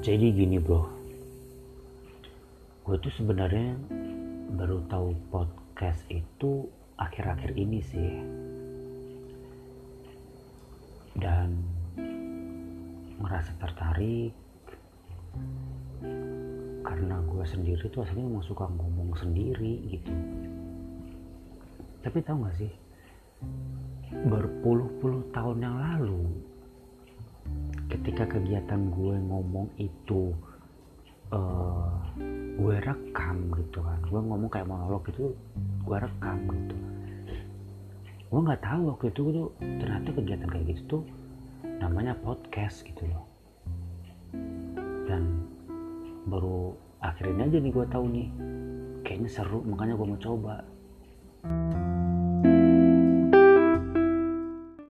jadi gini bro. Gue tuh sebenarnya baru tahu podcast itu akhir-akhir ini sih. Dan merasa tertarik karena gue sendiri tuh aslinya emang suka ngomong sendiri gitu. Tapi tahu gak sih berpuluh-puluh ketika kegiatan gue ngomong itu uh, gue rekam gitu kan. Gue ngomong kayak monolog itu gue rekam gitu. Gue nggak tahu waktu itu tuh ternyata kegiatan kayak gitu tuh namanya podcast gitu loh. Dan baru akhirnya nih gue tahu nih. Kayaknya seru makanya gue mau coba